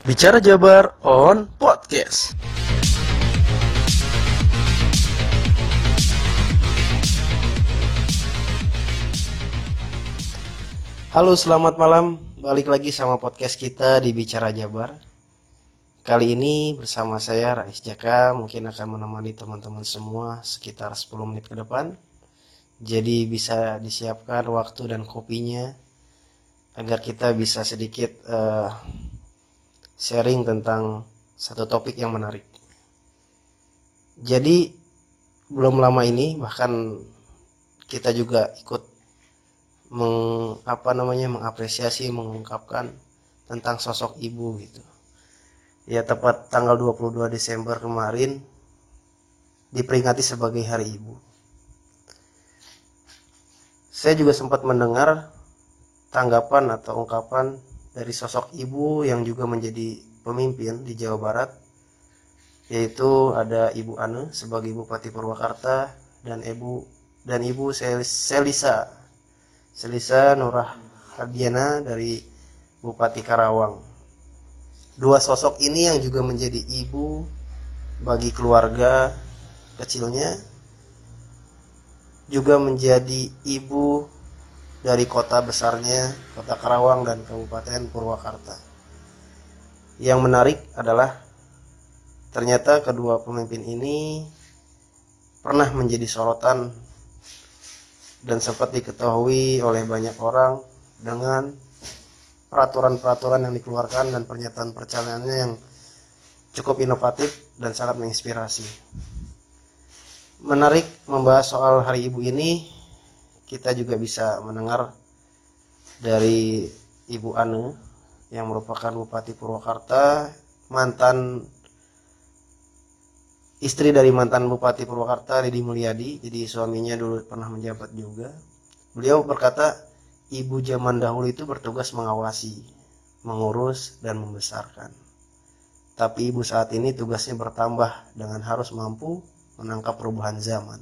Bicara Jabar on Podcast. Halo, selamat malam. Balik lagi sama podcast kita di Bicara Jabar. Kali ini bersama saya Rais Jaka mungkin akan menemani teman-teman semua sekitar 10 menit ke depan. Jadi bisa disiapkan waktu dan kopinya agar kita bisa sedikit uh, sharing tentang satu topik yang menarik. Jadi belum lama ini bahkan kita juga ikut meng, apa namanya mengapresiasi mengungkapkan tentang sosok ibu gitu ya tepat tanggal 22 Desember kemarin diperingati sebagai hari ibu saya juga sempat mendengar tanggapan atau ungkapan dari sosok ibu yang juga menjadi pemimpin di Jawa Barat yaitu ada Ibu Ane sebagai Bupati Purwakarta dan Ibu dan Ibu Selisa Selisa Nurah Hadiana dari Bupati Karawang. Dua sosok ini yang juga menjadi ibu bagi keluarga kecilnya juga menjadi ibu dari kota besarnya, kota Karawang dan Kabupaten Purwakarta. Yang menarik adalah ternyata kedua pemimpin ini pernah menjadi sorotan dan sempat diketahui oleh banyak orang dengan peraturan-peraturan yang dikeluarkan dan pernyataan perjalanannya yang cukup inovatif dan sangat menginspirasi. Menarik membahas soal Hari Ibu ini, kita juga bisa mendengar dari Ibu Ane yang merupakan Bupati Purwakarta, mantan istri dari mantan Bupati Purwakarta Deddy Mulyadi. Jadi suaminya dulu pernah menjabat juga. Beliau berkata ibu zaman dahulu itu bertugas mengawasi mengurus dan membesarkan. Tapi ibu saat ini tugasnya bertambah dengan harus mampu menangkap perubahan zaman.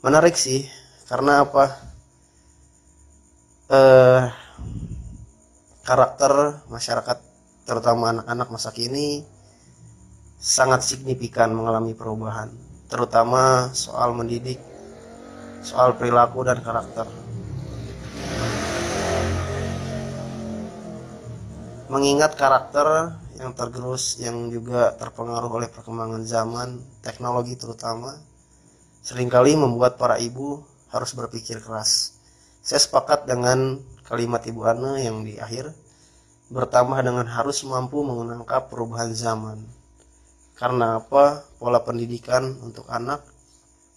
Menarik sih karena apa eh, karakter masyarakat terutama anak-anak masa kini sangat signifikan mengalami perubahan, terutama soal mendidik, soal perilaku dan karakter. Mengingat karakter yang tergerus yang juga terpengaruh oleh perkembangan zaman, teknologi terutama, sering kali membuat para ibu harus berpikir keras. Saya sepakat dengan kalimat Ibu Ana yang di akhir, bertambah dengan harus mampu menangkap perubahan zaman karena apa? Pola pendidikan untuk anak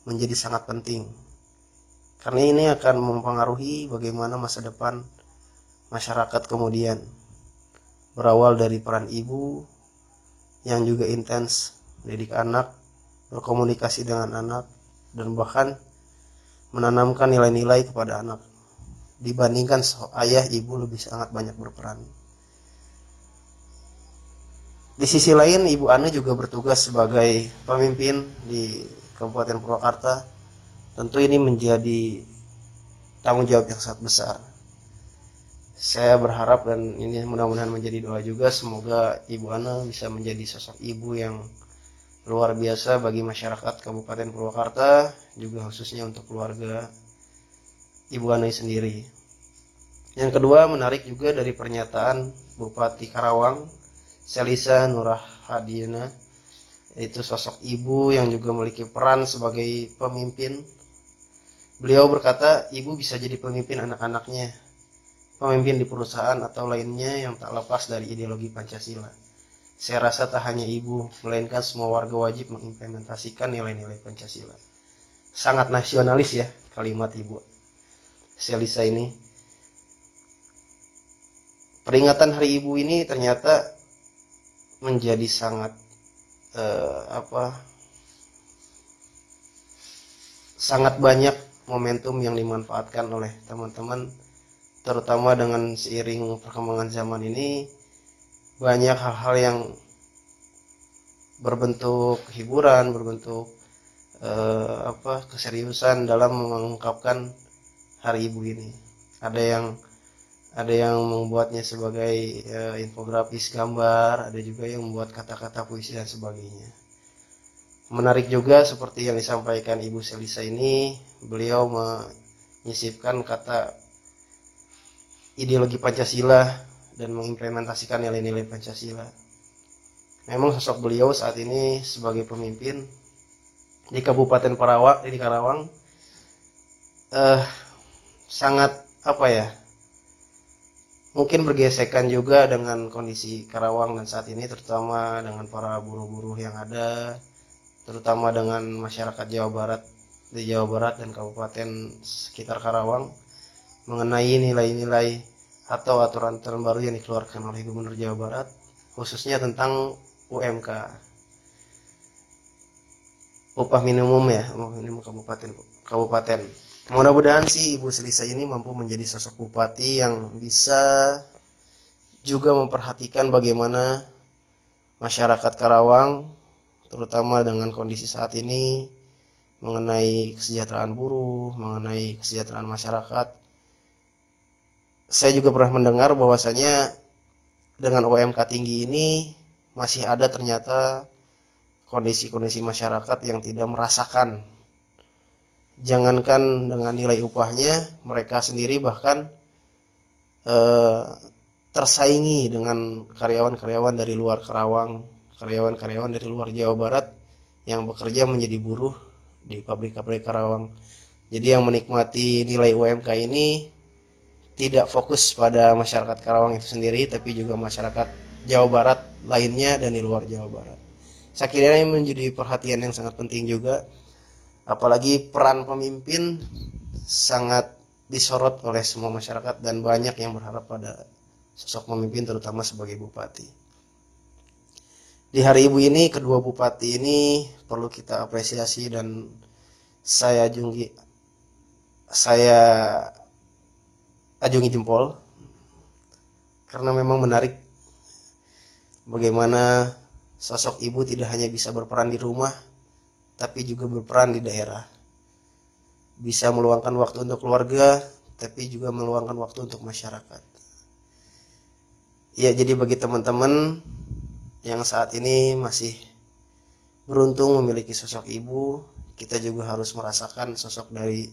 menjadi sangat penting. Karena ini akan mempengaruhi bagaimana masa depan masyarakat kemudian. Berawal dari peran ibu yang juga intens mendidik anak, berkomunikasi dengan anak, dan bahkan menanamkan nilai-nilai kepada anak. Dibandingkan ayah ibu lebih sangat banyak berperan. Di sisi lain, Ibu Ane juga bertugas sebagai pemimpin di Kabupaten Purwakarta. Tentu ini menjadi tanggung jawab yang sangat besar. Saya berharap dan ini mudah-mudahan menjadi doa juga semoga Ibu Ana bisa menjadi sosok ibu yang luar biasa bagi masyarakat Kabupaten Purwakarta, juga khususnya untuk keluarga Ibu Ana sendiri. Yang kedua menarik juga dari pernyataan Bupati Karawang Selisa Nurah Hadina itu sosok ibu yang juga memiliki peran sebagai pemimpin. Beliau berkata, ibu bisa jadi pemimpin anak-anaknya, pemimpin di perusahaan atau lainnya yang tak lepas dari ideologi Pancasila. Saya rasa tak hanya ibu, melainkan semua warga wajib mengimplementasikan nilai-nilai Pancasila. Sangat nasionalis ya kalimat ibu. Selisa ini. Peringatan Hari Ibu ini ternyata menjadi sangat uh, apa sangat banyak momentum yang dimanfaatkan oleh teman-teman terutama dengan seiring perkembangan zaman ini banyak hal-hal yang berbentuk hiburan berbentuk uh, apa keseriusan dalam mengungkapkan hari ibu ini. Ada yang ada yang membuatnya sebagai uh, infografis gambar ada juga yang membuat kata-kata puisi dan sebagainya. Menarik juga seperti yang disampaikan Ibu Selisa ini beliau menyisipkan kata ideologi Pancasila dan mengimplementasikan nilai-nilai Pancasila. Memang sosok beliau saat ini sebagai pemimpin di Kabupaten Parawak di Karawang eh, sangat apa ya mungkin bergesekan juga dengan kondisi Karawang dan saat ini terutama dengan para buruh-buruh yang ada terutama dengan masyarakat Jawa Barat di Jawa Barat dan kabupaten sekitar Karawang mengenai nilai-nilai atau aturan-aturan baru yang dikeluarkan oleh Gubernur Jawa Barat khususnya tentang UMK upah minimum ya upah minimum kabupaten kabupaten mudah-mudahan sih Ibu Selisa ini mampu menjadi sosok bupati yang bisa juga memperhatikan bagaimana masyarakat Karawang terutama dengan kondisi saat ini mengenai kesejahteraan buruh, mengenai kesejahteraan masyarakat. Saya juga pernah mendengar bahwasanya dengan UMK tinggi ini masih ada ternyata kondisi-kondisi masyarakat yang tidak merasakan. Jangankan dengan nilai upahnya, mereka sendiri bahkan eh, tersaingi dengan karyawan-karyawan dari luar Karawang karyawan-karyawan dari luar Jawa Barat yang bekerja menjadi buruh di pabrik-pabrik Karawang. Jadi yang menikmati nilai UMK ini tidak fokus pada masyarakat Karawang itu sendiri, tapi juga masyarakat Jawa Barat lainnya dan di luar Jawa Barat. Saya kira ini menjadi perhatian yang sangat penting juga, apalagi peran pemimpin sangat disorot oleh semua masyarakat dan banyak yang berharap pada sosok pemimpin terutama sebagai bupati di hari ibu ini kedua bupati ini perlu kita apresiasi dan saya ajungi saya ajungi jempol. Karena memang menarik bagaimana sosok ibu tidak hanya bisa berperan di rumah tapi juga berperan di daerah. Bisa meluangkan waktu untuk keluarga tapi juga meluangkan waktu untuk masyarakat. Ya jadi bagi teman-teman yang saat ini masih beruntung memiliki sosok ibu kita juga harus merasakan sosok dari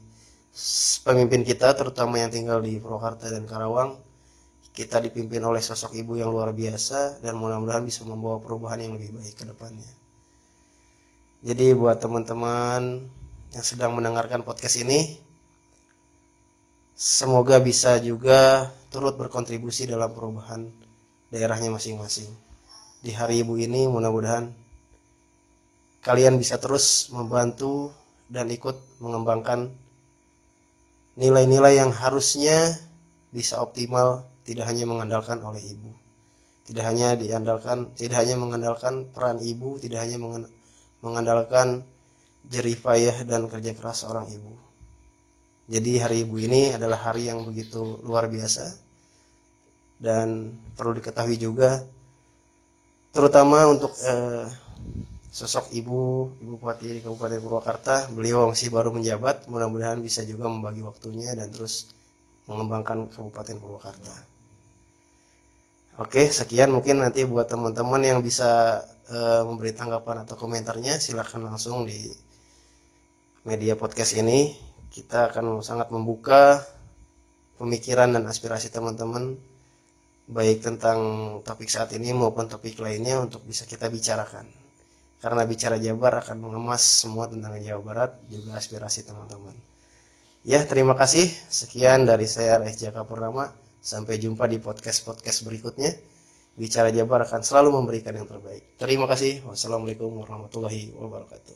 pemimpin kita terutama yang tinggal di Purwakarta dan Karawang kita dipimpin oleh sosok ibu yang luar biasa dan mudah-mudahan bisa membawa perubahan yang lebih baik ke depannya. Jadi buat teman-teman yang sedang mendengarkan podcast ini semoga bisa juga turut berkontribusi dalam perubahan daerahnya masing-masing. Di hari ibu ini mudah-mudahan kalian bisa terus membantu dan ikut mengembangkan nilai-nilai yang harusnya bisa optimal tidak hanya mengandalkan oleh ibu. Tidak hanya diandalkan tidak hanya mengandalkan peran ibu tidak hanya mengandalkan jerih payah dan kerja keras seorang ibu. Jadi hari ibu ini adalah hari yang begitu luar biasa dan perlu diketahui juga terutama untuk eh, sosok ibu ibu bupati Kabupaten Purwakarta beliau masih baru menjabat mudah-mudahan bisa juga membagi waktunya dan terus mengembangkan Kabupaten Purwakarta oke sekian mungkin nanti buat teman-teman yang bisa eh, memberi tanggapan atau komentarnya silahkan langsung di media podcast ini kita akan sangat membuka pemikiran dan aspirasi teman-teman baik tentang topik saat ini maupun topik lainnya untuk bisa kita bicarakan. Karena bicara Jabar akan mengemas semua tentang Jawa Barat juga aspirasi teman-teman. Ya, terima kasih. Sekian dari saya Rex Jaka Purnama. Sampai jumpa di podcast-podcast berikutnya. Bicara Jabar akan selalu memberikan yang terbaik. Terima kasih. Wassalamualaikum warahmatullahi wabarakatuh.